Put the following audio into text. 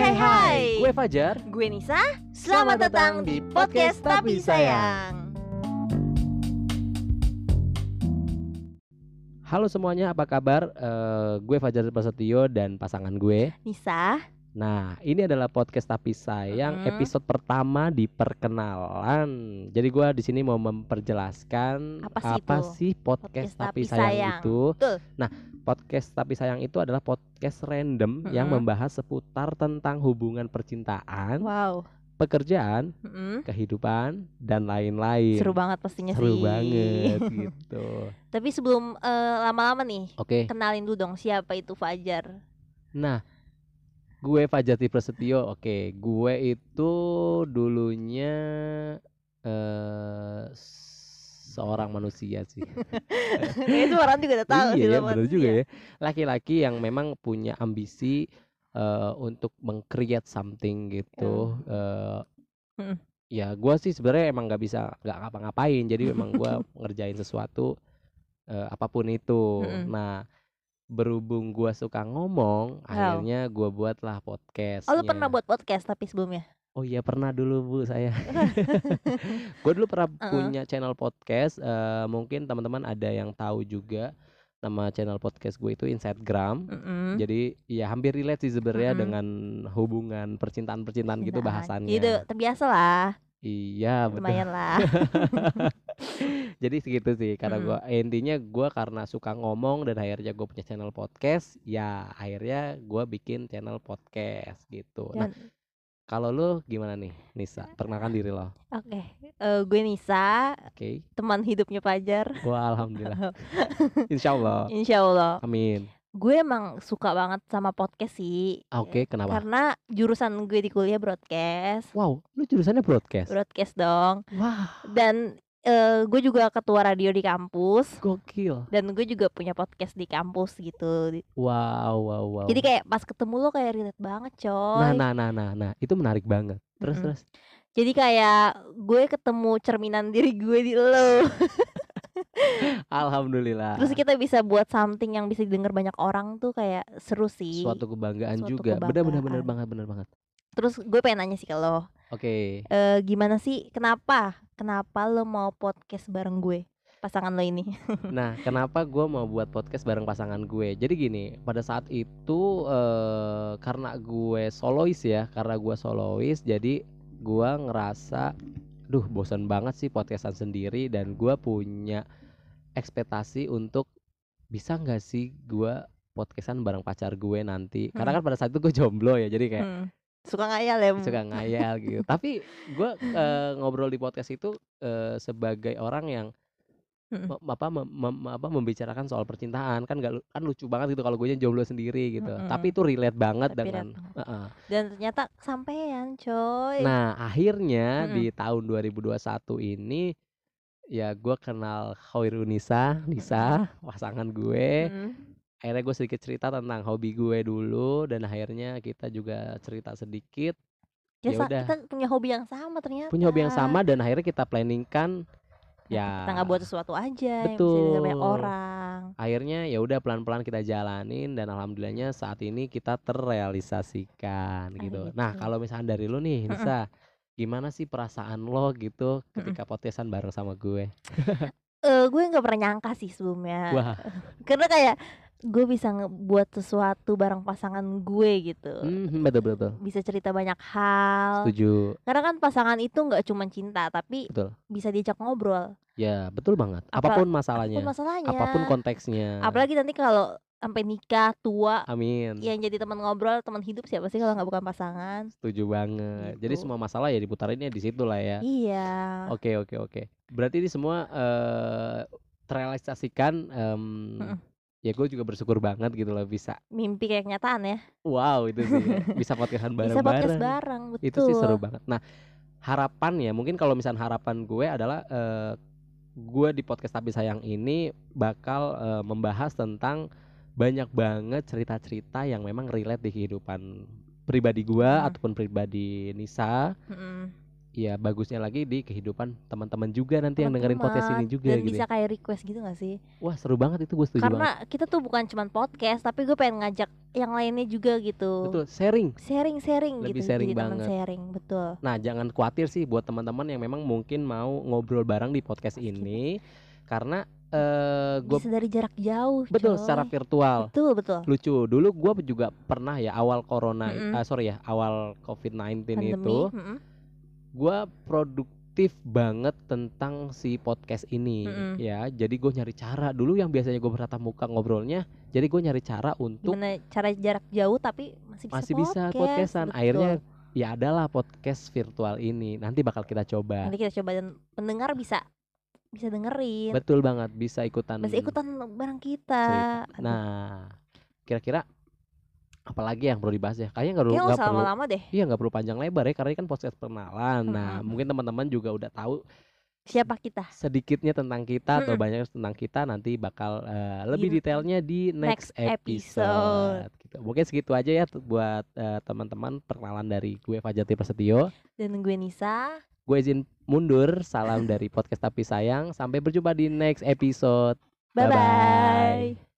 hai hai. Gue Fajar. Gue Nisa. Selamat, datang di podcast Tapi Sayang. Halo semuanya, apa kabar? Eh, gue Fajar Prasetyo dan pasangan gue. Nisa. Nah, ini adalah podcast Tapi Sayang Mm. episode pertama di perkenalan. Jadi gue di sini mau memperjelaskan Apa sih itu? sih podcast, Podcast Tapi, Tapi Sayang, Sayang. itu. Betul. Nah, podcast Tapi Sayang itu adalah podcast random yang Mm-mm. membahas seputar tentang hubungan percintaan, Wow. pekerjaan, Mm-mm. kehidupan dan lain-lain. Seru banget pastinya Seru sih. banget gitu. Tapi sebelum eh, lama-lama nih, Oke. kenalin dulu dong siapa itu Fajar. Nah, gue Fajati Prasetyo. Oke, gue itu dulunya eh seorang manusia sih. itu orang juga tahu iya, sih ya, lo bener juga ya. Laki-laki yang memang punya ambisi eh, untuk meng-create something gitu. Eh, Mm. ya, gue sih sebenarnya emang nggak bisa nggak ngapa-ngapain. Jadi memang gue ngerjain sesuatu eh, apa pun itu. Mm-mm. Nah, berhubung gue suka ngomong, akhirnya gue buatlah podcast. Oh lu pernah buat podcast tapi sebelumnya? Oh iya pernah dulu bu saya. gue dulu pernah Uh-uh. punya channel podcast. eh, mungkin teman-teman ada yang tahu juga nama channel podcast gue itu Instagram. Mm-mm. Jadi ya hampir relate sih sebenarnya Mm-mm. dengan hubungan percintaan-percintaan gitu Nah, bahasannya. Jadi udah terbiasa lah, Iya betul. lumayan lah. Jadi segitu sih karena Mm. gua intinya gua karena suka ngomong dan akhirnya gue punya channel podcast, ya akhirnya gua bikin channel podcast gitu. Nah, Dan- kalau lu gimana nih, Nisa? Perkenalkan diri lo. Oke, eh, gue Nisa, Oke. teman hidupnya Fajar. Wah, alhamdulillah. Insya Allah. Insya Allah. Amin. Gue emang suka banget sama podcast sih. Oke, kenapa? Karena jurusan gue di kuliah broadcast, Wow, lu jurusannya broadcast. broadcast dong. Wah, Dan eh, gue juga ketua radio di kampus. gokil. Dan gue juga punya podcast di kampus gitu. Wow, wow, wow. Jadi kayak pas ketemu lo kayak relate banget coy. Nah, nah, nah, nah, nah, itu menarik banget. Terus, Mm-mm. terus. Jadi kayak gue ketemu cerminan diri gue di lo. Alhamdulillah. Terus kita bisa buat something yang bisa didengar banyak orang tuh kayak seru sih. Suatu kebanggaan Suatu juga. Bener, bener, bener kebanggaan. banget, bener banget. Terus gue pengen nanya sih ke lo. Oke. eh gimana sih kenapa kenapa lo mau podcast bareng gue pasangan lo ini Nah, kenapa gue mau buat podcast bareng pasangan gue? Jadi gini, pada saat itu eh, karena gue solois ya, karena gue solois, jadi gue ngerasa, duh bosan banget sih podcastan sendiri dan gue punya ekspektasi untuk bisa nggak sih gue podcastan bareng pacar gue nanti? Karena Hmm. kan pada saat itu gue jomblo ya, jadi kayak Hmm, suka ngayal ya suka ngayal gitu. Tapi gue eh, ngobrol di podcast itu eh, sebagai orang yang Mm-mm. me- apa mem- mem- apa membicarakan soal percintaan kan gak lu- kan lucu banget gitu kalau gue jomblo sendiri gitu. Tapi Mm-mm. itu relate banget Tapi dengan. Heeh. dan ternyata sampean coy Nah, akhirnya Mm-mm. di tahun 2021 ini ya gue kenal Hoirunisa, Nisa, pasangan gue. Mm. Akhirnya gue sedikit cerita tentang hobi gue dulu dan akhirnya kita juga cerita sedikit Ya, Ya sa- udah. kita punya hobi yang sama ternyata punya hobi yang sama dan akhirnya kita planningkan ya kita nggak buat sesuatu aja yang bisa Betul. orang akhirnya ya udah pelan-pelan kita jalanin dan alhamdulillahnya saat ini kita terrealisasikan gitu. Akhirnya Nah, gitu. kalau misalnya dari lu nih. Nisa, gimana sih perasaan lo gitu ketika podcastan bareng sama gue? Eh, gue nggak pernah nyangka sih sebelumnya Wah, karena kayak gue bisa ngebuat sesuatu bareng pasangan gue gitu hmm, betul betul, bisa cerita banyak hal Setuju. karena kan pasangan itu nggak cuma cinta tapi Betul. bisa diajak ngobrol Ya, betul banget. Apa- Apa pun masalahnya, apa pun masalahnya apa pun konteksnya. apalagi nanti kalau sampai nikah tua Amin. yang jadi teman ngobrol teman hidup siapa sih kalau nggak bukan pasangan Setuju banget. Jadi Gitu. semua masalah ya diputarinnya di situ lah ya. iya Oke oke oke. Berarti ini semua eh terrealisasikan. em, Mm-mm. Ya gue juga bersyukur banget gitu loh bisa. mimpi kayak kenyataan ya Wow itu sih ya. bisa podcastan bisa podcast bareng-bareng. bareng betul Itu sih seru banget. Nah harapan ya mungkin kalau misalnya harapan gue adalah eh, gue di podcast tapi sayang ini bakal eh, membahas tentang banyak banget cerita-cerita yang memang relate di kehidupan pribadi gue Hmm. ataupun pribadi Nisa Mm-mm. Ya bagusnya lagi di kehidupan teman-teman juga nanti yang dengerin podcast ini juga dan gitu. bisa ya. kayak request gitu gak sih Wah seru banget itu gue setuju banget. karena kita tuh bukan cuman podcast tapi gue pengen ngajak yang lainnya juga gitu Betul sharing. sharing sharing Lebih gitu sharing jadi teman banget. sharing betul Nah jangan khawatir sih buat teman-teman yang memang mungkin mau ngobrol bareng di podcast ini karena eh gue bisa dari jarak jauh betul coy. secara virtual. betul betul lucu dulu gua juga pernah ya awal corona Mm-mm. ah, sorry ya awal covid 19 pandemi itu mm-mm. Gua produktif banget tentang si podcast ini. Mm-mm. ya jadi gue nyari cara. Dulu yang biasanya gue bertatap muka ngobrolnya jadi gue nyari cara untuk gimana cara jarak jauh tapi masih bisa masih bisa podcast, podcastan. Betul. akhirnya ya adalah podcast virtual ini. Nanti bakal kita coba. Nanti kita coba dan pendengar bisa bisa dengerin. Betul banget bisa ikutan bisa ikutan bareng kita. Nah kira-kira apalagi yang perlu dibahas ya kayaknya nggak perlu nggak perlu lama-lama deh Iya nggak perlu panjang lebar ya karena ini kan podcast perkenalan. Nah Mm-mm. mungkin teman-teman juga udah tahu siapa kita sedikitnya tentang kita atau Mm-mm. banyak tentang kita nanti bakal eh, lebih Di detailnya di next, next episode. episode. Gitu. Mungkin segitu aja ya buat eh, teman-teman perkenalan dari gue Fajati Prasetyo. dan gue Nisa Gue izin mundur. Salam dari podcast tapi sayang. Sampai berjumpa di next episode. bye bye